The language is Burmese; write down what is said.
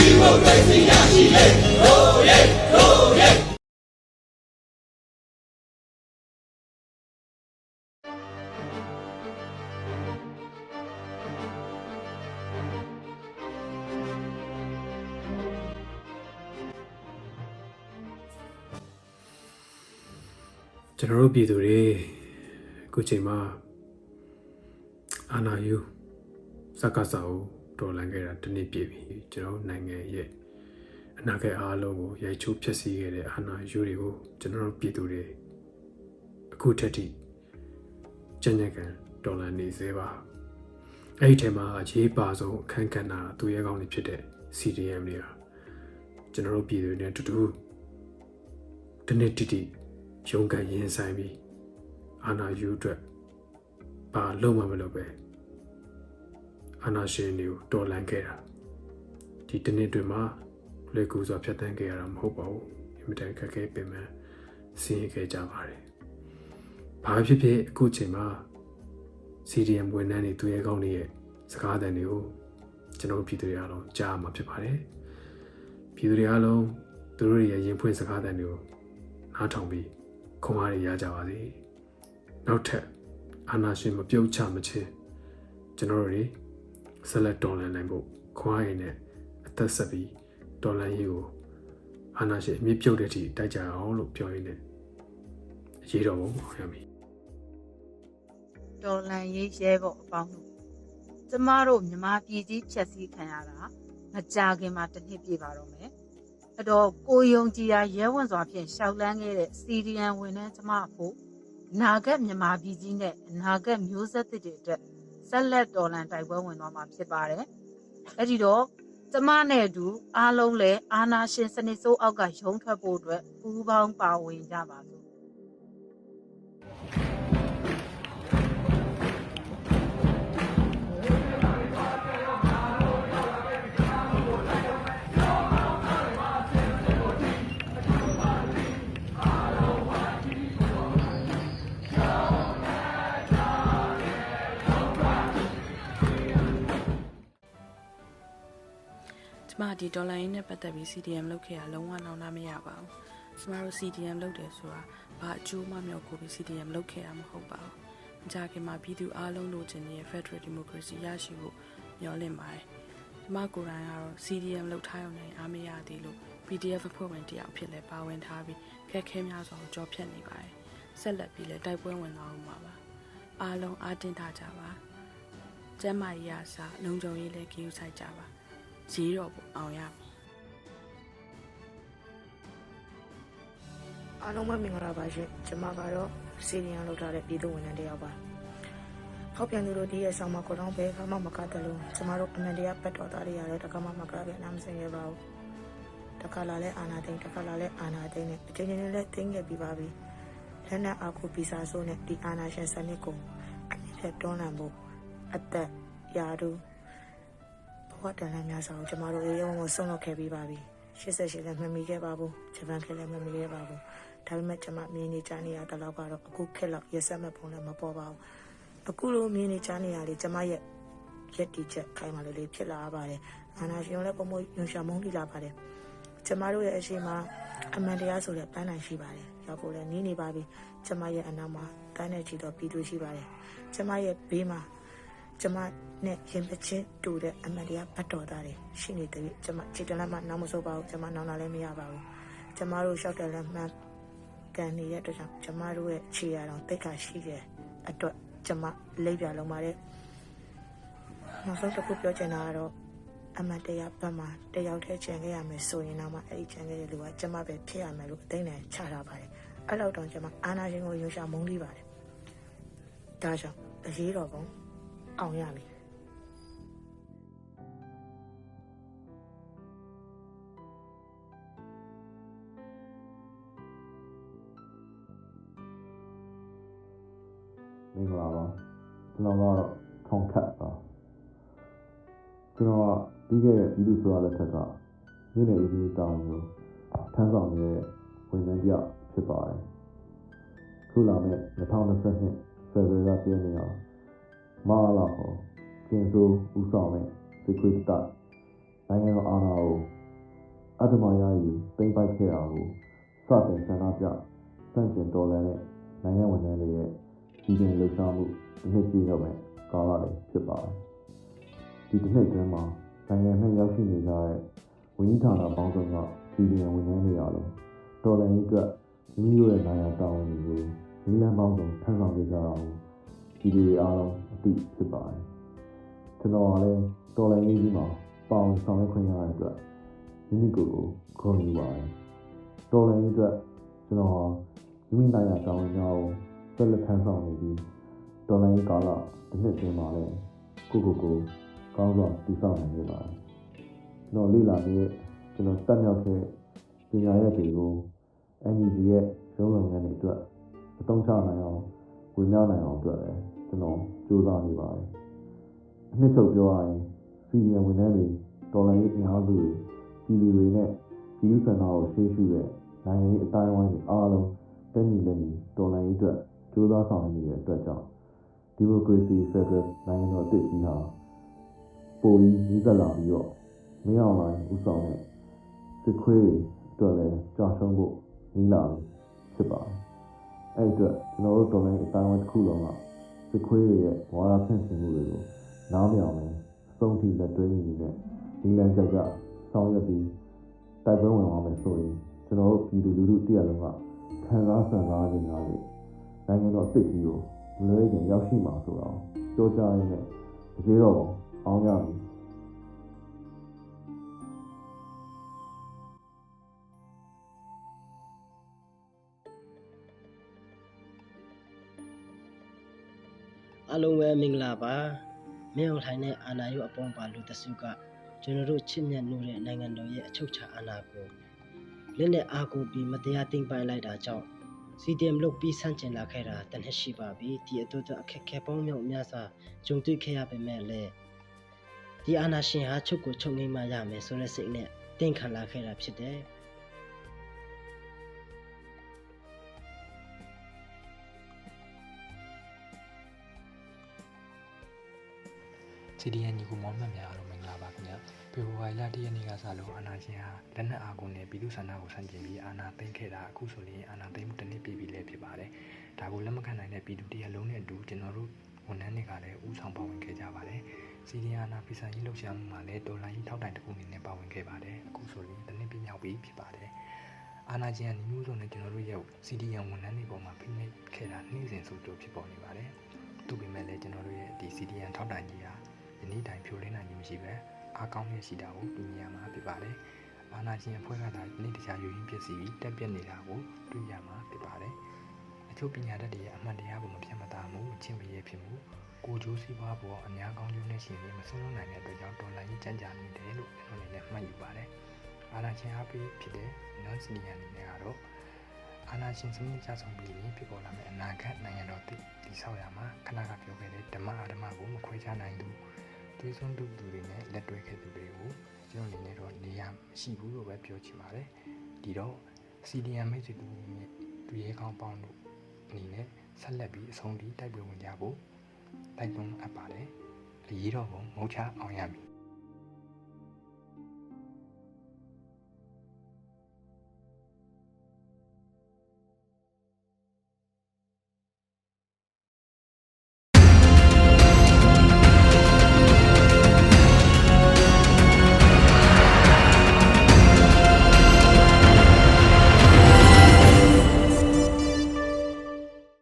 ဒီမိုကရေစီရရှိလေတို့ရဲ့တို့ရဲ့ကျွန်တော်တို့ပြည်သူတွေအခုချိန်မှာအာနာယူစက္ကစကို တော်လန်ခဲ့တာတစ်နှစ်ပြည့်ပြီကျွန်တော်တို့နိုင်ငံရဲ့အနာဂတ်အားလုံးကိုရိုက်ချိုးဖျက်ဆီးခဲ့တဲ့အာနာယူတွေကိုကျွန်တော်တို့ပြည်သူတွေအခုထက်ထိကြံ့ကြံ့ကန်တော်လန်နေသေးပါအဲ့ဒီထဲမှာအရေးပါဆုံးအခန်းကဏ္ဍသူရဲကောင်းတွေဖြစ်တဲ့ CDM တွေဟာကျွန်တော်တို့ပြည်သူတွေနဲ့အတူတူတစ်နှစ်တိတိရုန်းကန်ရင်ဆိုင်ပြီးအာနာယူအတွက်ဘာလုံးမမလုပ်ပဲ အာနာရှင်တွေကိုတော်လန်ခဲ့တာဒီတစ်နှစ်တွင်မှာလွယ်ကူစွာဖြတ်သန်းခဲ့ရတာမဟုတ်ပါဘူးအမြဲတမ်းခက်ခဲပင်ပန်းဆင်းရဲခဲ့ကြပါတယ်ဘာဖြစ်ဖြစ်အခုချိန်မှာ CDM ဝန်ထမ်းတွေသူရဲကောင်းတွေရဲ့စကားသံတွေကိုကျွန်တော်ပြည်သူတွေအားလုံးကြားမှာဖြစ်ပါတယ်ပြည်သူတွေအားလုံးသူတို့ရဲ့ရင်ဖွင့်စကားသံတွေကိုနားထောင်ပြီးခွန်အားတွေရကြပါစေနောက်ထပ်အာနာရှင်မပြုတ်ချမချင်းကျွန်တော်တို့တွေ ဆက်လက်တော်လှန်နိုင်ဖို့ခွန်အားရည်နဲ့အသက်ဆက်ပြီးတော်လှန်ရေးကိုအာနာရှင်အမြင့်ပြုတ်တဲ့အထိတိုက်ကြအောင်လို့ပြောရင်းနဲ့အရေးတော်ပုံအောင်ရမည်တော်လန်ရေးရဲဘော်အပေါင်းတို့ကျမတို့မြမပြည်ကြီးဖြတ်စည်းခံရတာမကြခင်မှာတစ်နှစ်ပြည့်ပါတော့မယ်အဲ့တော့ကိုယုံကြည်ရာရဲဝန်စွာဖြင့်ရှောက်လန်းခဲ့တဲ့ CDN ဝန်ထမ်းကျမအဖို့နာဂတ်မြမပြည်ကြီးနဲ့အနာဂတ်မျိုးဆက်သစ်တွေအတွက် ဆက်လက်တော်လန်တိုက်ပွဲဝင်သွားမှာဖြစ်ပါတယ်အဲ့ဒီတော့ကျမနဲ့အတူအားလုံးလည်းအာနာရှင်စနစ်ဆိုးအောက်ကရုံထွက်ဖို့အတွက်ပူးပေါင်းပါဝင်ကြပါစို့ ဒီဒေါ်လာရင်းနဲ့ပတ်သက်ပြီး CDM လုပ်ခဲ့ရလုံးဝနောင်နာမရပါဘူးကျမတို့ CDM လုပ်တယ်ဆိုတာဘာအကျိုးမှမရောက်ကိုပြီး CDM လုပ်ခဲ့ရမှာမဟုတ်ပါဘူးမကြခင်မှာပြည်သူအားလုံးလိုချင်တဲ့ Federal Democracy ရရှိဖို့မျှော်လင့်ပါတယ်ကျမကိုယ်တိုင်ကတော့ CDM လုပ်ထားရုံနဲ့အားမရသေးလို့ PDF အဖွဲ့ဝင်တယောက်ဖြစ်လဲပါဝင်ထားပြီးခက်ခဲများစွာကိုကြောဖြတ်နေပါတယ်ဆက်လက်ပြီးလဲတိုက်ပွဲဝင်သွားအောင်ပါပါအားလုံးအားတင်းထားကြပါကျမ်းမာရေးရစာလုံခြုံရေးလည်းကြည့်ဥဆိုင်ကြပါ ရေးတော့ပေါ့အောင်ရပြီအားလုံးပဲမင်္ဂလာပါရှင်ကျွန်မကတော့စီနီယံလောက်ထားတဲ့ပြည်သူဝန်ထမ်းတစ်ယောက်ပါဟောက်ပြန်သူတို့ဒီရဲ့ဆောင်မကိုတော့ဘယ်ကမှမကတ်တယ်လို့ကျွန်မတို့အမှန်တရားပတ်တော်သားတွေရတယ်တကမှမကပြန်နားမစင်ခဲ့ပါဘူးတခါလာလဲအာနာသိန်းတခါလာလဲအာနာသိန်းနဲ့အချိန်ချင်းနဲ့သိန်းခဲ့ပြီးပါပြီလက်နက်အခုဗီဇာဆိုးနဲ့ဒီအာနာရှင်စနစ်ကိုအမြင့်ဖြတ်တွန်းလှန်ဖို့အသက်ရာထူး ဘဝတန်လန်းများစွာကိုကျွန်မတို့ရေရုံကိုဆုံးလုပ်ခဲ့ပြီးပါပြီ88လည်းမမီခဲ့ပါဘူးဂျပန်ခေတ်လည်းမမီခဲ့ပါဘူးဒါပေမဲ့ကျွန်မမြင်နေကြနေရတဲ့လောက်ကတော့အခုခက်လောက်ရက်ဆက်မဲ့ပုံလည်းမပေါ်ပါဘူးအခုလိုမြင်နေကြနေရလေကျွန်မရဲ့ရက်တီချက်ခိုင်မာလေးလေးဖြစ်လာပါတယ်အာနာရှင်လည်းပုံမယုံရှာမုန်းလိလာပါတယ်ကျွန်မတို့ရဲ့အရှိမအမှန်တရားဆိုတဲ့ပန်းနိုင်ရှိပါတယ်ရောက်ဖို့လည်းနီးနေပါပြီကျွန်မရဲ့အနောက်မှာတန်းနဲ့ချီတော့ပြီးသူရှိပါတယ်ကျွန်မရဲ့ဘေးမှာကျွန်မ နဲ့ရင်ပချင်းတူတဲ့အမှန်တရားဘတ်တော်သားတွေရှိနေတဲ့ကျွန်မခြေတလက်မှနောက်မစိုးပါဘူးကျွန်မနောက်လာလည်းမရပါဘူးကျွန်မတို့ရှောက်တယ်လည်းမှန်ကန်နေတဲ့အတွက်ကြောင့်ကျမတို့ရဲ့ခြေရအောင်တိတ်ခါရှိတဲ့အတွက်ကျမလိပ်ပြလုံးပါတယ်နောက်ဆုံးတစ်ခုပြောချင်တာကတော့အမတ်တရားဘက်မှာတယောက်တည်းခြံခဲ့ရမယ်ဆိုရင်တော့မှအဲ့ဒီခြံခဲ့တဲ့လူကကျမပဲဖြစ်ရမယ်လို့အသိဉာဏ်ချထားပါတယ်အဲ့လောက်တောင်ကျမအာနာရှင်ကိုရုံရှာမုန်းလေးပါတယ်ဒါကြောင့်အရေးတော်ပုံအောင်ရမယ် င်္ဂလာပါကျွန်တော်ကတော့ထုံခတ်ပါကျွန်တော်ကပြီးခဲ့တဲ့ပြည်သူ့ဆိုတာလက်ထက်ကမြို့နယ်ဦးစီးတောင်းကိုထမ်းဆောင်နေတဲ့ဝန်ထမ်းတယောက်ဖြစ်ပါတယ်ခုလာမယ့်2022ဖေဖော်ဝါရီလ10ရက်နေ့အောင်မဟာလာဟောကျင်းစိုးဦးဆောင်တဲ့ Secret Star နိုင်ငံတော်အာဏာကိုဓမ္မရယူသိမ့်ပိုက်ခဲ့တာကိုစတင်ဆန္ဒပြစန့်ကျင်တော်လှန်တဲ့နိုင်ငံဝန်ထမ်းတွေရဲ့ ဒီတင်လှုပ်ရှားမှုတစ်နှစ်ပြည့်တော့မယ်ကာလလေးဖြစ်ပါတယ်ဒီတစ်နှစ်တွင်းမှာနိုင်ငံနဲ့ရောက်ရှိနေကြတဲ့ဝန်ကြီးဌာနပေါင်းစုံကဒီဒီဝန်ထမ်းတွေအားလုံးတော်လှန်ရေးအတွက်မိမိတို့ရဲ့နိုင်ငံတာဝန်တွေကိုမိလန်းပေါင်းစုံထမ်းဆောင်ကြကြတာကိုဒီဒီအားလုံးအသိဖြစ်ပါတယ်ကျွန်တော်ကလည်းတော်လှန်ရေးကြီးမှာပါဝင်ဆောင်ရွက်ခွင့်ရတဲ့အတွက်မိမိကိုယ်ကိုဂုဏ်ယူပါတယ်တော်လှန်ရေးအတွက်ကျွန်တော်ဟာမိမိနိုင်ငံတာဝန်များကို ဆက်လက်ထမ်းဆောင်နေပြီးတော်လှန်ရေးကာလတစ်နှစ်တွင်းမှာလည်းကိုကိုကိုကောင်းစွာတည်ဆောက်နိုင်ခဲ့ပါတယ်ကျွန်တော်လေ့လာနေတဲ့ကျွန်တော်တက်မြောက်တဲ့ပညာရပ်တွေကို NUG ရဲ့ရုံးလုပ်ငန်းတွေအတွက်အသုံးချနိုင်အောင်ဝင်ရောက်နိုင်အောင်အတွက်လည်းကျွန်တော်ကြိုးစားနေပါတယ်အနှစ်ချုပ်ပြောရရင်စီနီယံဝန်ထမ်းတွေတော်လှန်ရေးအင်အားစုတွေပြည်သူတွေနဲ့ပြည်သူ့ဆန္ဒကိုရှေ့ရှုတဲ့နိုင်ငံရေးအတိုင်းအဝိုင်းတွေအားလုံးတက်ညီလက်ညီတော်လှန်ရေးအတွက် ကြိုးစားဆောင်ရွက်နေတဲ့အတွက်ကြောင့်ဒီမိုကရေစီဖက်ဒရယ်နိုင်ငံတော်အသစ်ကြီးဟာပိုပြီးကြီးသက်လာပြီးတော့မင်းအောင်လှိုင်ဦးဆောင်တဲ့စစ်ခွေးတွေအတွက်လည်းကြာရှုံးဖို့နီးလာပြီဖြစ်ပါတယ်။အဲ့အတွက်ကျွန်တော်တို့တော်လိုင်းအတိုင်းအဝိုင်းတစ်ခုလုံးကစစ်ခွေးတွေရဲ့ဝါဒဖြန့်ချီမှုတွေကိုနားမြောင်မယ်အဆုံးထိလက်တွဲနေနေတဲ့ဒီလမ်းကြကြဆောင်ရွက်ပြီးတိုက်ပွဲဝင်သွားမယ်ဆိုရင်ကျွန်တော်တို့ပြည်သူလူထုတရက်လုံးကခံစားဆန်စားခြင်းများတွေ နိုင်ငံတော်စစ်ကြီးကိုမလွဲခင်ရောက်ရှိမှာဆိုတော့ကြောကြားရင်းနဲ့အရေးတော်ပုံအောင်ရပြီအားလုံးပဲမင်္ဂလာပါမင်းအောင်ထိုင်တဲ့အာဏာရုပ်အပေါင်းပါလူတစုကကျွန်တော်တို့ချစ်မြတ်နိုးတဲ့နိုင်ငံတော်ရဲ့အချုပ်ချာအာဏာကိုလက်နဲ့အားကိုပြီးမတရားသိမ်းပိုက်လိုက်တာကြောင့် CDM လုတ်ပြီးဆန့်ကျင်လာခဲ့တာတနည်းရှိပါပြီဒီအတူတူအခက်အခဲပေါင်းမြောက်အများစွာကြုံတွေ့ခဲ့ရပေမဲ့လည်းဒီအာဏာရှင်ဟာချုပ်ကိုချုပ်ငိမ့်မှရမယ်ဆိုတဲ့စိတ်နဲ့တင်ခံလာခဲ့တာဖြစ်တယ် CDN ညီကိုမောင်မှတ်များအားလုံးမင်္ဂလာပါခင်ဗျာ ဖေဖော်ဝါရီလ၁ရက်နေ့ကစလို့အာဏာရှင်ဟာလက်နက်အားကိုနဲ့ပြည်သူ့ဆန္ဒကိုဆန့်ကျင်ပြီးအာဏာသိမ်းခဲ့တာအခုဆိုရင်အာဏာသိမ်းမှုတစ်နှစ်ပြည့်ပြီလည်းဖြစ်ပါတယ်ဒါကိုလက်မခံနိုင်တဲ့ပြည်သူတရက်လုံးနဲ့အတူကျွန်တော်တို့ဝန်ထမ်းတွေကလည်းဥဆောင်ပါဝင်ခဲ့ကြပါတယ် CDN အာဏာဖီဆန်ရေးလှုပ်ရှားမှုမှာလည်းဒေါ်လာကြီးထောက်တိုင်တစ်ခုအနေနဲ့ပါဝင်ခဲ့ပါတယ်အခုဆိုရင်တစ်နှစ်ပြည့်မြောက်ပြီဖြစ်ပါတယ်အာနာဂျီယန်ညီမျိုးစုံနဲ့ကျွန်တော်တို့ရဲ့ CDN ဝန်ထမ်းတွေပေါ်မှာဖိနှိပ်ခဲ့တာနှိမ့်စဉ်ဆိုကြဖြစ်ပေါ်နေပါတယ်။သူ့ပေမဲ့လည်းကျွန်တော်တို့ရဲ့ဒီ CDN ထောက်တိုင်ကြီးဟာယနေ့တိုင်ဖြိုလင်းနိုင်ခြင်းမရှိပဲ အားကောင်းတဲ့ရှိတာကိုတွေ့မြင်ရမှာဖြစ်ပါတယ်။အာနာဂျီယန်ဖွဲ့ကသာနေ့တခြားယူရင်းပစ္စည်းပြီးတက်ပြက်နေတာကိုတွေ့ရမှာဖြစ်ပါတယ်။အချို့ပညာတတ်တွေရဲ့အမှန်တရားကိုမပြတ်မသားမှုအချင်းမရဲဖြစ်မှုကိုကျိုးစည်းပွားပေါ်အများကောင်းကျိုးနဲ့ရှင်ပြီးမဆုံးနိုင်တဲ့အတွက်ကြောင့်ဒေါ်လာကြီးကြံ့ကြာနေတယ်လို့ကျွန်တော်လည်းမှတ်ယူပါတယ်။အာနာဂျီယန်အားပေးဖြစ်တဲ့ non CDN အနေနဲ့ကတော့အာနာရှင်စနစ်ကြဆုံးပြီးရင်ဖြစ်ပေါ်လာမယ့်အနာဂတ်နိုင်ငံတော်တည်တည်ဆောက်ရမှာခဏကပြောခဲ့တဲ့ဓမ္မအာဓမ္မကိုမခွဲခြားနိုင်သူ သွေးစွန်းသူသူတွေနဲ့လက်တွဲခဲ့သူတွေကိုကျွန်တော်အနေနဲ့တော့နေရာမရှိဘူးလို့ပဲပြောချင်ပါတယ်ဒီတော့ CDM မိတ်ဆွေတို့ရဲ့သူရဲကောင်းပေါင်းတို့အနေနဲ့ဆက်လက်ပြီးအဆုံးထိတိုက်ပွဲဝင်ကြဖို့တိုက်တွန်းအပ်ပါတယ်အရေးတော်ပုံမဟုတ်ချအောင်ရမည်